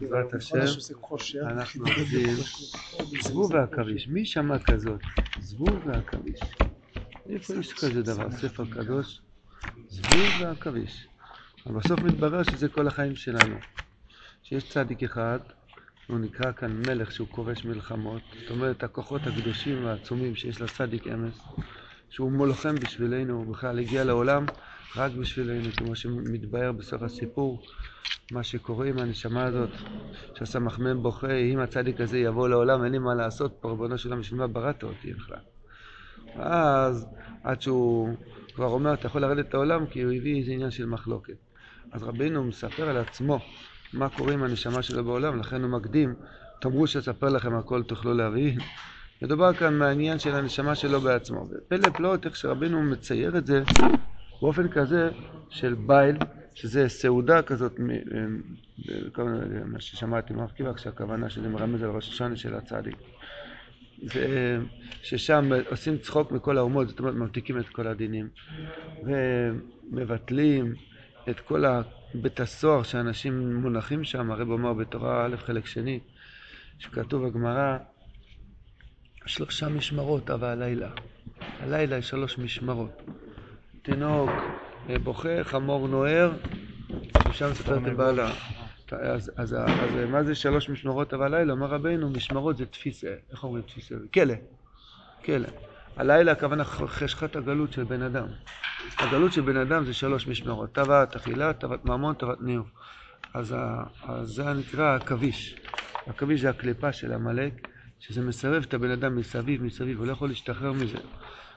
בעזרת השם, אנחנו עושים זבוב ועכביש. מי שמע כזאת? זבוב ועכביש. איפה יש כזה דבר? ספר קדוש, זבוב ועכביש. אבל בסוף מתברר שזה כל החיים שלנו. שיש צדיק אחד, הוא נקרא כאן מלך שהוא כובש מלחמות, זאת אומרת הכוחות הקדושים והעצומים שיש לצדיק אמס, שהוא מולכם בשבילנו, הוא בכלל הגיע לעולם רק בשבילנו, כמו שמתבהר בסוף הסיפור, מה שקורה עם הנשמה הזאת, שהסמ"ם בוכה, אם הצדיק הזה יבוא לעולם, אין לי מה לעשות פה, ריבונו של עולם, בשביל מה בראת אותי בכלל? ואז, עד שהוא כבר אומר, אתה יכול לרדת לעולם, כי הוא הביא איזה עניין של מחלוקת. אז רבינו מספר על עצמו מה קורה עם הנשמה שלו בעולם, לכן הוא מקדים, תאמרו שאספר לכם הכל תוכלו להבין. מדובר כאן מהעניין של הנשמה שלו בעצמו. ופלא פלאות, איך שרבינו מצייר את זה באופן כזה של בייל, שזה סעודה כזאת, מה ששמעתי מרכיבה, כשהכוונה שזה מרמז על ראש השנה של הצדיק. ששם עושים צחוק מכל האומות, זאת אומרת ממתיקים את כל הדינים ומבטלים את כל בית הסוהר שאנשים מונחים שם, הרב אומר בתורה א' חלק שני, שכתוב בגמרא שלושה משמרות אבל הלילה. הלילה יש שלוש משמרות. תינוק אה, בוכה, חמור נוער, ושם מספרת לבעלה. אז, אז, אז, אז מה זה שלוש משמרות הלילה? אמר רבינו, משמרות זה תפיסה, איך אומרים תפיסה? כלא, כלא. הלילה הכוונה חשכת הגלות של בן אדם. הגלות של בן אדם זה שלוש משמרות, תאוות אכילה, תאוות ממון, תאוות ניאוף. אז, אז זה נקרא עכביש. עכביש זה הקליפה של עמלק, שזה מסרב את הבן אדם מסביב, מסביב, הוא לא יכול להשתחרר מזה.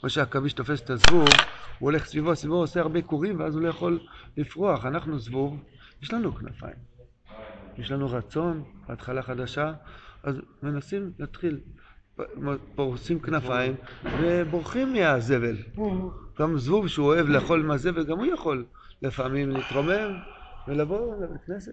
כמו שהעכביש תופס את הזבוב, הוא הולך סביבו, סביבו עושה הרבה קורים, ואז הוא לא יכול לפרוח. אנחנו זבוב, יש לנו כנפיים. יש לנו רצון, התחלה חדשה, אז מנסים להתחיל פורסים כנפיים ובורחים מהזבל. גם זבוב שהוא אוהב לאכול מהזבל, גם הוא יכול לפעמים להתרומם ולבוא לבית כנסת,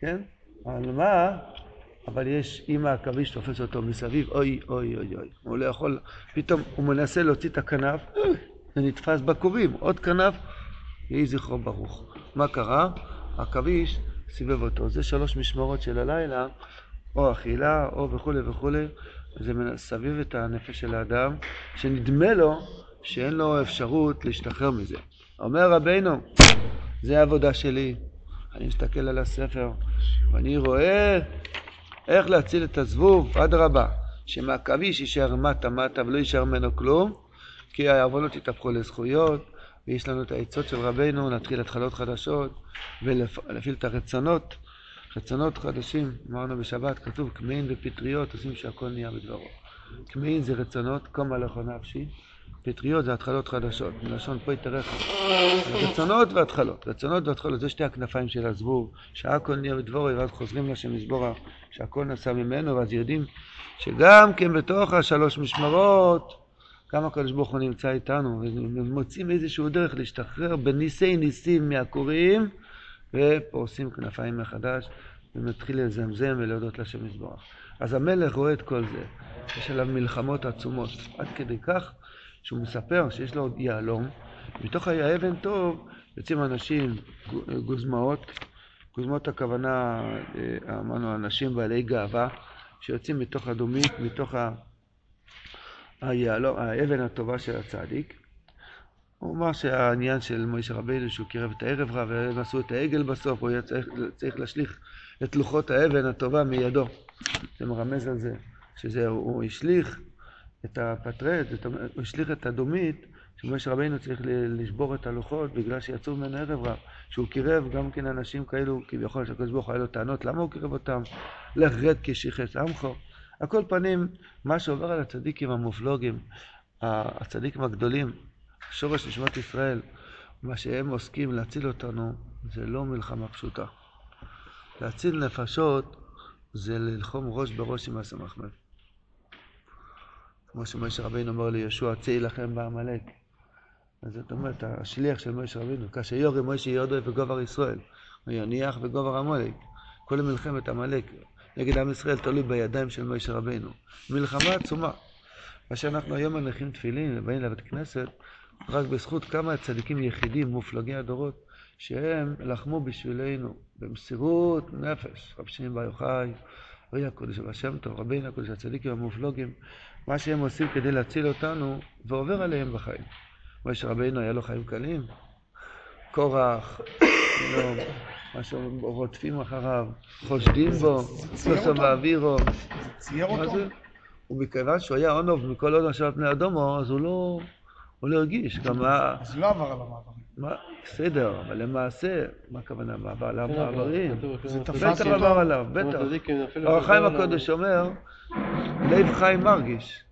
כן? אבל מה? אבל יש, אם העכביש תופס אותו מסביב, אוי אוי אוי אוי, הוא לא יכול, פתאום הוא מנסה להוציא את הכנף, זה נתפס בכורים, עוד כנף, יהי זכרו ברוך. מה קרה? העכביש סיבב אותו. זה שלוש משמרות של הלילה, או אכילה, או וכולי וכולי. זה מסביב את הנפש של האדם, שנדמה לו שאין לו אפשרות להשתחרר מזה. אומר רבינו, זה העבודה שלי. אני מסתכל על הספר, ואני רואה איך להציל את הזבוב, אדרבה, שמהעכביש יישאר מטה מטה ולא יישאר ממנו כלום, כי העוונות יתהפכו לזכויות, ויש לנו את העצות של רבינו, נתחיל התחלות חדשות, ולהפעיל את הרצונות. רצונות חדשים, אמרנו בשבת, כתוב כמהין ופטריות עושים שהכל נהיה בדברו. כמהין זה רצונות, קומה לכו נפשי, פטריות זה התחלות חדשות, מלשון פה יתרחב. רצונות והתחלות, רצונות והתחלות, זה שתי הכנפיים של הזבוב, שהכל נהיה בדברו, ואז חוזרים לשם מזבורה, שהכל נעשה ממנו, ואז יודעים שגם כן בתוך השלוש משמרות, גם הקדוש ברוך הוא נמצא איתנו, ומוצאים איזשהו דרך להשתחרר בניסי ניסים מהקוראים. ופורסים כנפיים מחדש, ומתחיל לזמזם ולהודות לשם יזברך. אז המלך רואה את כל זה, יש עליו מלחמות עצומות, עד כדי כך שהוא מספר שיש לו עוד יהלום, מתוך האבן טוב יוצאים אנשים, גוזמאות, גוזמאות הכוונה, אה, אמרנו, אנשים בעלי גאווה, שיוצאים מתוך הדומית, מתוך היהלום, האבן הטובה של הצדיק, הוא אמר שהעניין של מוישה רבינו שהוא קירב את הערב רב והם עשו את העגל בסוף, הוא היה צריך, צריך להשליך את לוחות האבן הטובה מידו. זה מרמז על זה, שזה, הוא השליך את הפטרט, הוא השליך את הדומית, שמוישה רבינו צריך לשבור את הלוחות בגלל שיצאו ממנו ערב רב. שהוא קירב גם כן אנשים כאלו, כביכול שהקדוש ברוך הוא היה לו טענות, למה הוא קירב אותם? לך רד כשיחס עמכו. על כל פנים, מה שעובר על הצדיקים המופלוגים, הצדיקים הגדולים, שורש נשמת ישראל, מה שהם עוסקים להציל אותנו, זה לא מלחמה פשוטה. להציל נפשות זה ללחום ראש בראש עם הסמ"ם. כמו שמשה רבינו אומר ליהושע, צא יילחם בעמלק. אז זאת אומרת, השליח של משה רבינו, כאשר יורי משה יודו וגובר ישראל, הוא יניח וגובר עמלק. כל מלחמת עמלק נגד עם ישראל תלוי בידיים של משה רבינו. מלחמה עצומה. מה שאנחנו היום מניחים תפילין ובאים לבית כנסת, רק בזכות כמה צדיקים יחידים, מופלגי הדורות, שהם לחמו בשבילנו במסירות נפש. רב שמעון בר יוחאי, רבי הקודש והשם טוב, רבינו הקודש, הצדיקים המופלוגים, מה שהם עושים כדי להציל אותנו, ועובר עליהם בחיים. משה רבינו היה לו חיים קלים, קורח, לא, מה שרודפים אחריו, חושדים בו, סוסו באווירו. צייר אותו? ומכיוון שהוא היה אונוב מכל עוד עכשיו פני אדומו, אז הוא לא, הוא לא הרגיש. גם מה... אז לא עבר על המעברים. מה, בסדר, אבל למעשה, מה הכוונה מעבר על כן, המעברים? זה תפס אותו. עבר עליו, בטח. אור החיים הקודש אומר, לב חי מרגיש.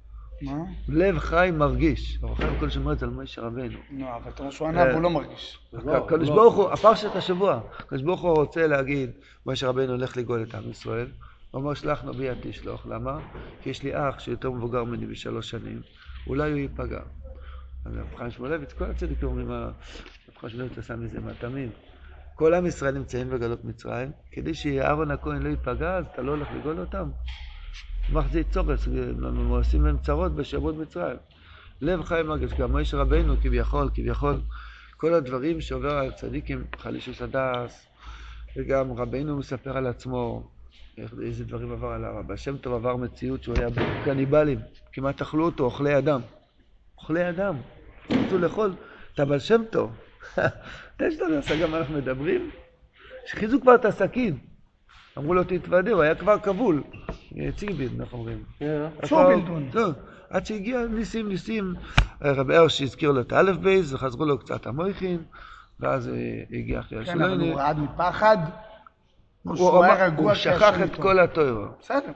מה? לב חי מרגיש. אור החיים הקודש אומר את זה על משה רבנו. נו, אבל אתה אומר שהוא ענה והוא לא מרגיש. הקדוש ברוך הוא, הפרשת השבוע, הקדוש ברוך הוא רוצה להגיד, משה רבנו הולך לגאול את עם ישראל. הוא אומר, שלח נביא אל תשלח. למה? כי יש לי אח שיותר מבוגר ממני בשלוש שנים, אולי הוא ייפגע. רב חיים שמואלביץ, כל הצדיקים אומרים, רב חיים שמואלביץ עשה מזה מטעמים. כל עם ישראל נמצאים בגלות מצרים, כדי שאהרון הכהן לא ייפגע, אז אתה לא הולך לגאול אותם. מחזי צורס, עושים להם צרות בשעבוד מצרים. לב חי מרגש, גם משה רבנו כביכול, כביכול, כל הדברים שעובר על צדיקים, חלישוס הדס, וגם רבנו מספר על עצמו, איזה דברים עבר עליו. רבי שם טוב עבר מציאות שהוא היה קניבלים, כמעט אכלו אותו, אוכלי אדם. אוכלי אדם. רצו לאכול את הבעל שם טוב. יש לנו השגה מה אנחנו מדברים? שחיזו כבר את הסכין. אמרו לו תתוודה, הוא היה כבר כבול. ציבין, איך אומרים? שובלדון. טוב, עד שהגיע ניסים ניסים, רבי הרש הזכיר לו את האלף בייס, וחזרו לו קצת המויכין, ואז אה, הגיע אחרי כן, אבל. הוא רעד מפחד. הוא שכח את. כל התוירו. בסדר.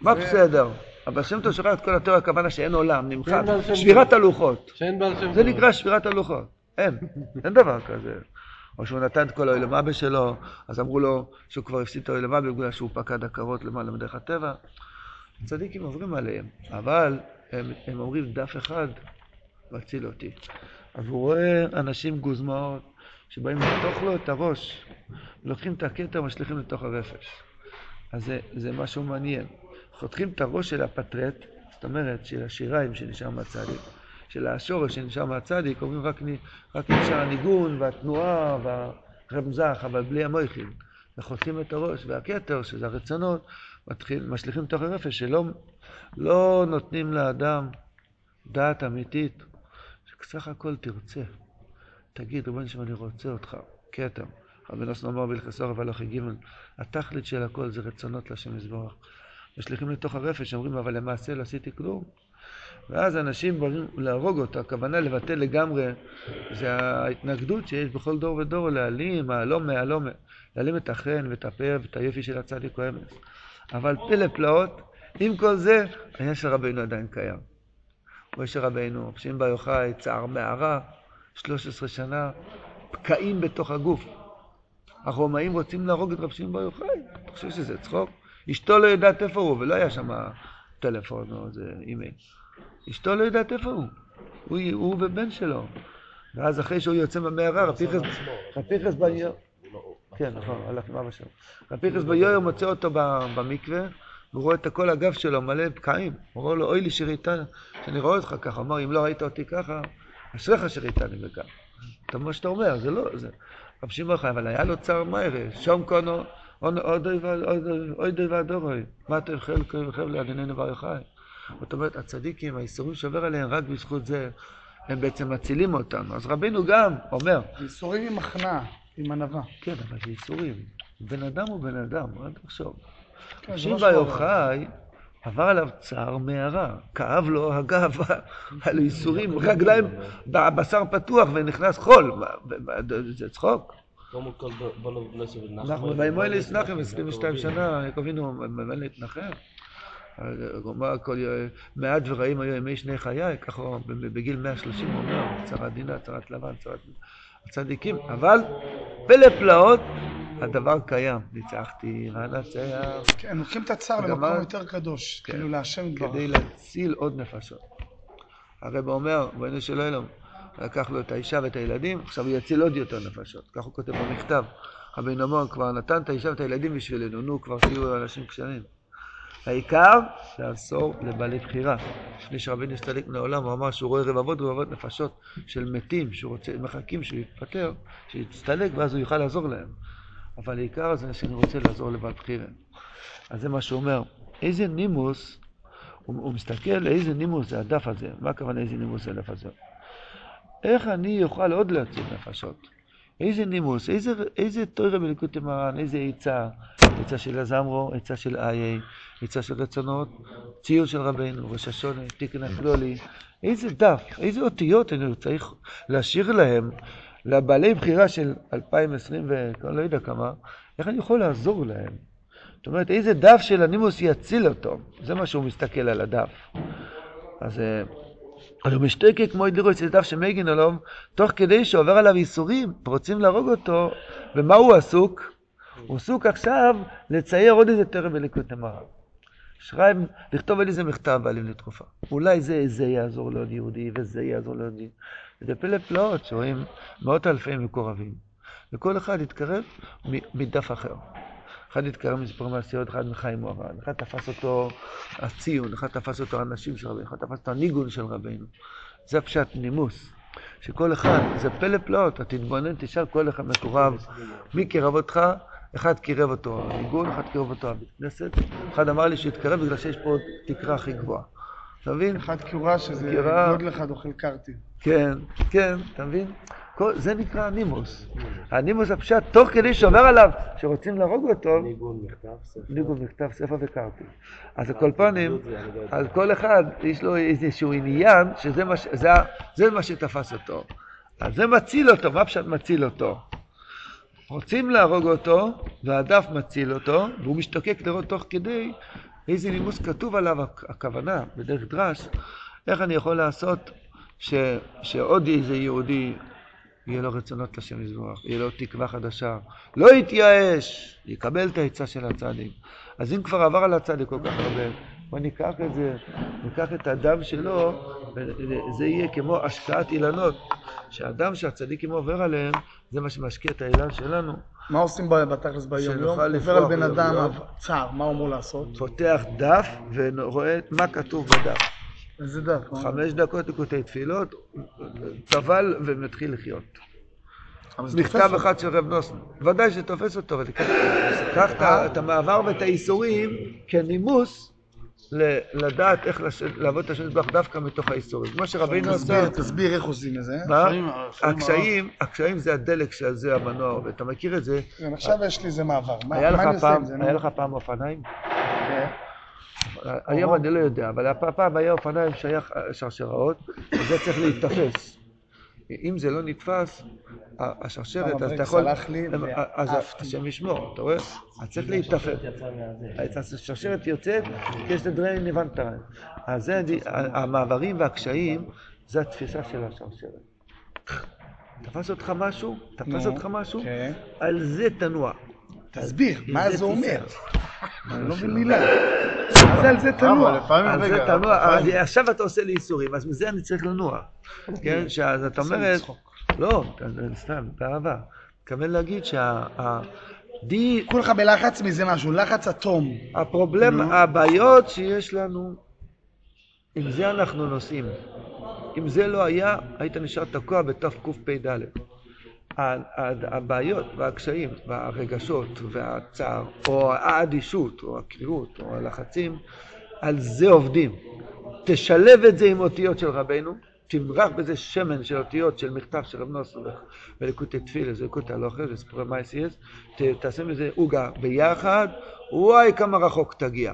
מה זה- בסדר? אבל שם טוב שכח את כל התיאוריה, הכוונה שאין עולם, נמחק. שבירת. הלוחות. שאין בעל שם זה. נקרא שבירת הלוחות. אין, אין דבר כזה. או שהוא נתן את כל האוילם אבא שלו, אז אמרו לו שהוא כבר הפסיד את האוילם אבא בגלל שהוא פקד עקרות למעלה מדרך הטבע. צדיקים עוברים עליהם, אבל הם, הם אומרים דף אחד, מציל אותי. אז הוא רואה אנשים גוזמאות שבאים לחתוך לו את הראש, לוקחים את הכתר ומשליכים לתוך הרפש. אז זה, זה משהו מעניין. חותכים את הראש של הפטרט, זאת אומרת של השיריים שנשאר מהצדיק, של השורש שנשאר מהצדיק, אומרים רק, רק נשאר הניגון והתנועה והרמזך, אבל בלי המויכין. וחותכים את הראש, והכתר, שזה הרצונות, מתחיל, משליכים לתוך הרפש, שלא לא נותנים לאדם דעת אמיתית, שסך הכל תרצה. תגיד, ריבונו שם, אני רוצה אותך, כתר. רבי נוסון אמר בהלכסו רב הלכי ג' התכלית של הכל זה רצונות להשם יזברך. משליכים לתוך הרפש, אומרים, אבל למעשה לא עשיתי כלום. ואז אנשים באים להרוג אותו, הכוונה לבטל לגמרי, זה ההתנגדות שיש בכל דור ודור, להעלים, מהלום מהלום, להעלים את החן ואת הפאר ואת היופי של הצדיק או. אבל פלא פלאות, עם כל זה, העניין של רבינו עדיין קיים. משה רבינו, שמעון בר יוחאי, צער מערה, 13 שנה, פקעים בתוך הגוף. הרומאים רוצים להרוג את רב שמעון בר יוחאי. אתה חושב שזה צחוק? אשתו לא יודעת איפה הוא, ולא היה שם טלפון או איזה אימייל. אשתו לא יודעת איפה הוא. הוא, הוא ובן שלו. ואז אחרי שהוא יוצא מהמערה, רב פיחס, רב פיחס ביום... כן, נכון, הלך עם אבא שלו. רב פיחס ביום מוצא אותו במקווה, והוא רואה את כל הגב שלו מלא פקעים. הוא אומר לו, אוי לי שראיתני, שאני רואה אותך ככה. הוא אמר, אם לא ראית אותי ככה, אשריך שראיתני בכך. אתה מה שאתה אומר, זה לא, זה... רב שמעון יוחאי, אבל היה לו צער מהר, שום קונו, אוי די והדורוי, מה אתם חלק וחבל לעדיננו בר יוחאי. זאת אומרת, הצדיקים, האיסורים שעובר עליהם, רק בזכות זה, הם בעצם מצילים אותנו. אז רבינו גם אומר, ייסורים עם הכנעה, עם ענווה. כן, אבל זה איסורים. בן אדם הוא בן אדם, אל תחשוב. כן, שמעון בר יוחאי עבר עליו צער מהרה, כאב לו הגב, לו ייסורים, רגליים, בשר פתוח ונכנס חול, זה צחוק. נעשה ונחם. אנחנו בימי להסנחם 22 שנה, יעקב אבינו ממלא להתנחם. מעט ורעים היו ימי שני חיי, ככה בגיל 130 הוא אומר, צרת דינה, צרת לבן, צרת הצדיקים, אבל פלא פלאות, הדבר קיים. ניצחתי, ואנצח, כן, לוקחים את הצער למקום יותר קדוש, כן. כאילו להשם יתברך. כדי להציל עוד נפשות. הרב אומר, בואנו של אלוהים, לקח לו את האישה ואת הילדים, עכשיו הוא יציל עוד יותר נפשות. כך הוא כותב במכתב. רבי נמון כבר נתן את האישה ואת הילדים בשבילנו, נו, כבר תהיו אנשים כשרים. העיקר לאסור לבעלי בחירה. לפני שרבנו הסתלק מן העולם, הוא אמר שהוא רואה רבבות רבבות נפשות של מתים, שהוא רוצה, מחכים שהוא יתפטר, שיצטלק, ואז הוא יוכל לעזור להם. אבל העיקר זה שאני רוצה לעזור לבעל בחירה. אז זה מה שהוא אומר. איזה נימוס, הוא, הוא מסתכל איזה נימוס זה הדף הזה. מה הכוונה איזה נימוס זה הדף הזה? איך אני אוכל עוד להציל נפשות? איזה נימוס, איזה, איזה תוירה בליקוטי מרן, איזה עצה, עצה של הזמרו, עצה של איי, עצה של רצונות, ציון של רבנו, ראש השונה, תיקן הכלולי, איזה דף, איזה אותיות אני צריך להשאיר להם, לבעלי בחירה של 2020 ולא יודע כמה, איך אני יכול לעזור להם? זאת אומרת, איזה דף של הנימוס יציל אותו, זה מה שהוא מסתכל על הדף. אז... אה, הוא משתוקק כמו ידירו אצל דף שמגן עליו, תוך כדי שעובר עליו ייסורים, רוצים להרוג אותו, ומה הוא עסוק? הוא עסוק עכשיו לצייר עוד איזה תרם בליקוד נמרה. שרייב, לכתוב על איזה מכתב בעלים לתקופה. אולי זה, זה יעזור לעוד יהודי, וזה יעזור לעוד יהודי. זה פלא פלאות שרואים מאות אלפי מקורבים, וכל אחד יתקרב מדף אחר. אחד התקרב מסיפור מעשיות, אחד מחיים מוהר"ן, אחד תפס אותו הציון, אחד תפס אותו הנשים של רבינו, אחד תפס אותו הניגון של רבינו. זה פשט נימוס. שכל אחד, זה פלא פלאות, אתה תתבונן, תשאל כל אחד מקורב, מי קירב אותך? אחד קירב אותו הניגון, אחד קירב אותו הבית כנסת, אחד אמר לי שהתקרב בגלל שיש פה תקרה הכי גבוהה. אתה מבין? אחד קירה שזה קירה. גודל אחד אוכל קרטי. כן, כן, אתה מבין? כל, זה נקרא הנימוס. הנימוס הפשט, תוך כדי שעובר עליו, שרוצים להרוג אותו, ניגון מכתב, ספר. ניגון מכתב ספר וקרתי. אז על כל פנים, על כל אחד יש לו איזשהו עניין, שזה מה, ש- זה, זה מה שתפס אותו. אז זה מציל אותו, מה פשט מציל אותו? רוצים להרוג אותו, והדף מציל אותו, והוא משתוקק לראות תוך כדי איזה נימוס כתוב עליו הכ- הכוונה, בדרך דרש, איך אני יכול לעשות ש, שעוד איזה יהודי יהיה לו רצונות לשם יזבח, יהיה לו תקווה חדשה, לא יתייאש, יקבל את העצה של הצדיק. אז אם כבר עבר על הצדיק כל כך הרבה, בוא ניקח את זה, ניקח את הדם שלו, וזה יהיה כמו השקעת אילנות, שהדם שהצדיקים עובר עליהם, זה מה שמשקיע את האילן שלנו. מה עושים בתכלס ביום יום? עובר על בן אדם. צער, מה הוא אמור לעשות? פותח דף ורואה מה כתוב בדף. איזה דף? חמש דקות ליקוטי תפילות, טבל ומתחיל לחיות. מכתב אחד של רב נוסן. ודאי שתופס אותו, אבל קח- קח את המעבר ואת האיסורים כנימוס לדעת איך לעבוד את השם יתברך דווקא מתוך האיסורים. כמו שרבינו. עשה, תסביר, איך עושים את זה. הקשיים, הקשיים זה הדלק שעל זה המנוע עובד. אתה מכיר את זה? כן, עכשיו יש לי איזה מעבר. מה היה מה לך אני עושה פעם, עם זה? היה לך פעם אופניים? כן. היום אני לא יודע, אבל הפ- פעם היה אופניים שייך שרשראות, וזה צריך להיתפס. אם זה לא נתפס, השרשרת, אז אתה יכול... לי אז. השם ישמור, אתה רואה? אז צריך. אז השרשרת יוצאת, כי יש לדרין נבנתרן. אז זה, המעברים והקשיים, זה התפיסה של השרשרת. תפס אותך משהו? תפס אותך משהו? כן. על זה תנוע. תסביר, מה זה אומר? אני לא מבין מילה. זה על זה תנוע? על זה תנוע, אז עכשיו אתה עושה לי איסורים, אז מזה אני צריך לנוע. כן, שאז את אומרת, לא, סתם, באהבה. מתכוון להגיד שה... די, כולך בלחץ מזה משהו, לחץ אטום. הפרובלם. הבעיות שיש לנו, עם זה אנחנו נוסעים. אם זה לא היה, היית נשאר תקוע בתקפ"ד. הבעיות והקשיים והרגשות והצער, או האדישות, או הקריאות, או הלחצים, על זה עובדים. תשלב את זה עם אותיות של רבנו, תמרח בזה שמן של אותיות של מכתב של רב נוסר ולקוטי תפילה, זה לקוטי הלוכר, זה סיפורי מייסיאס, ת- תעשה מזה עוגה ביחד, וואי כמה רחוק תגיע.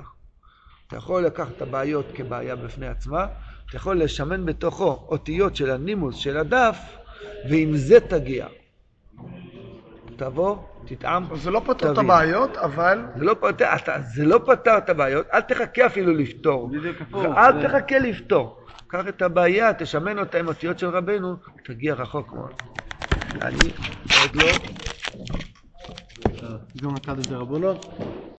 אתה יכול לקחת את הבעיות כבעיה בפני עצמה, אתה יכול לשמן בתוכו אותיות של הנימוס של הדף, ועם זה תגיע. תבוא, תטעם. זה לא פותר את. הבעיות, אבל זה לא פותר, אתה, זה לא פתר את הבעיות, אל תחכה אפילו לפתור. בדיוק הפוך. אל תחכה לפתור. קח את הבעיה, תשמן אותה עם אותיות של רבנו, תגיע רחוק מאוד. אני עוד לא... גם אתה דרבונו?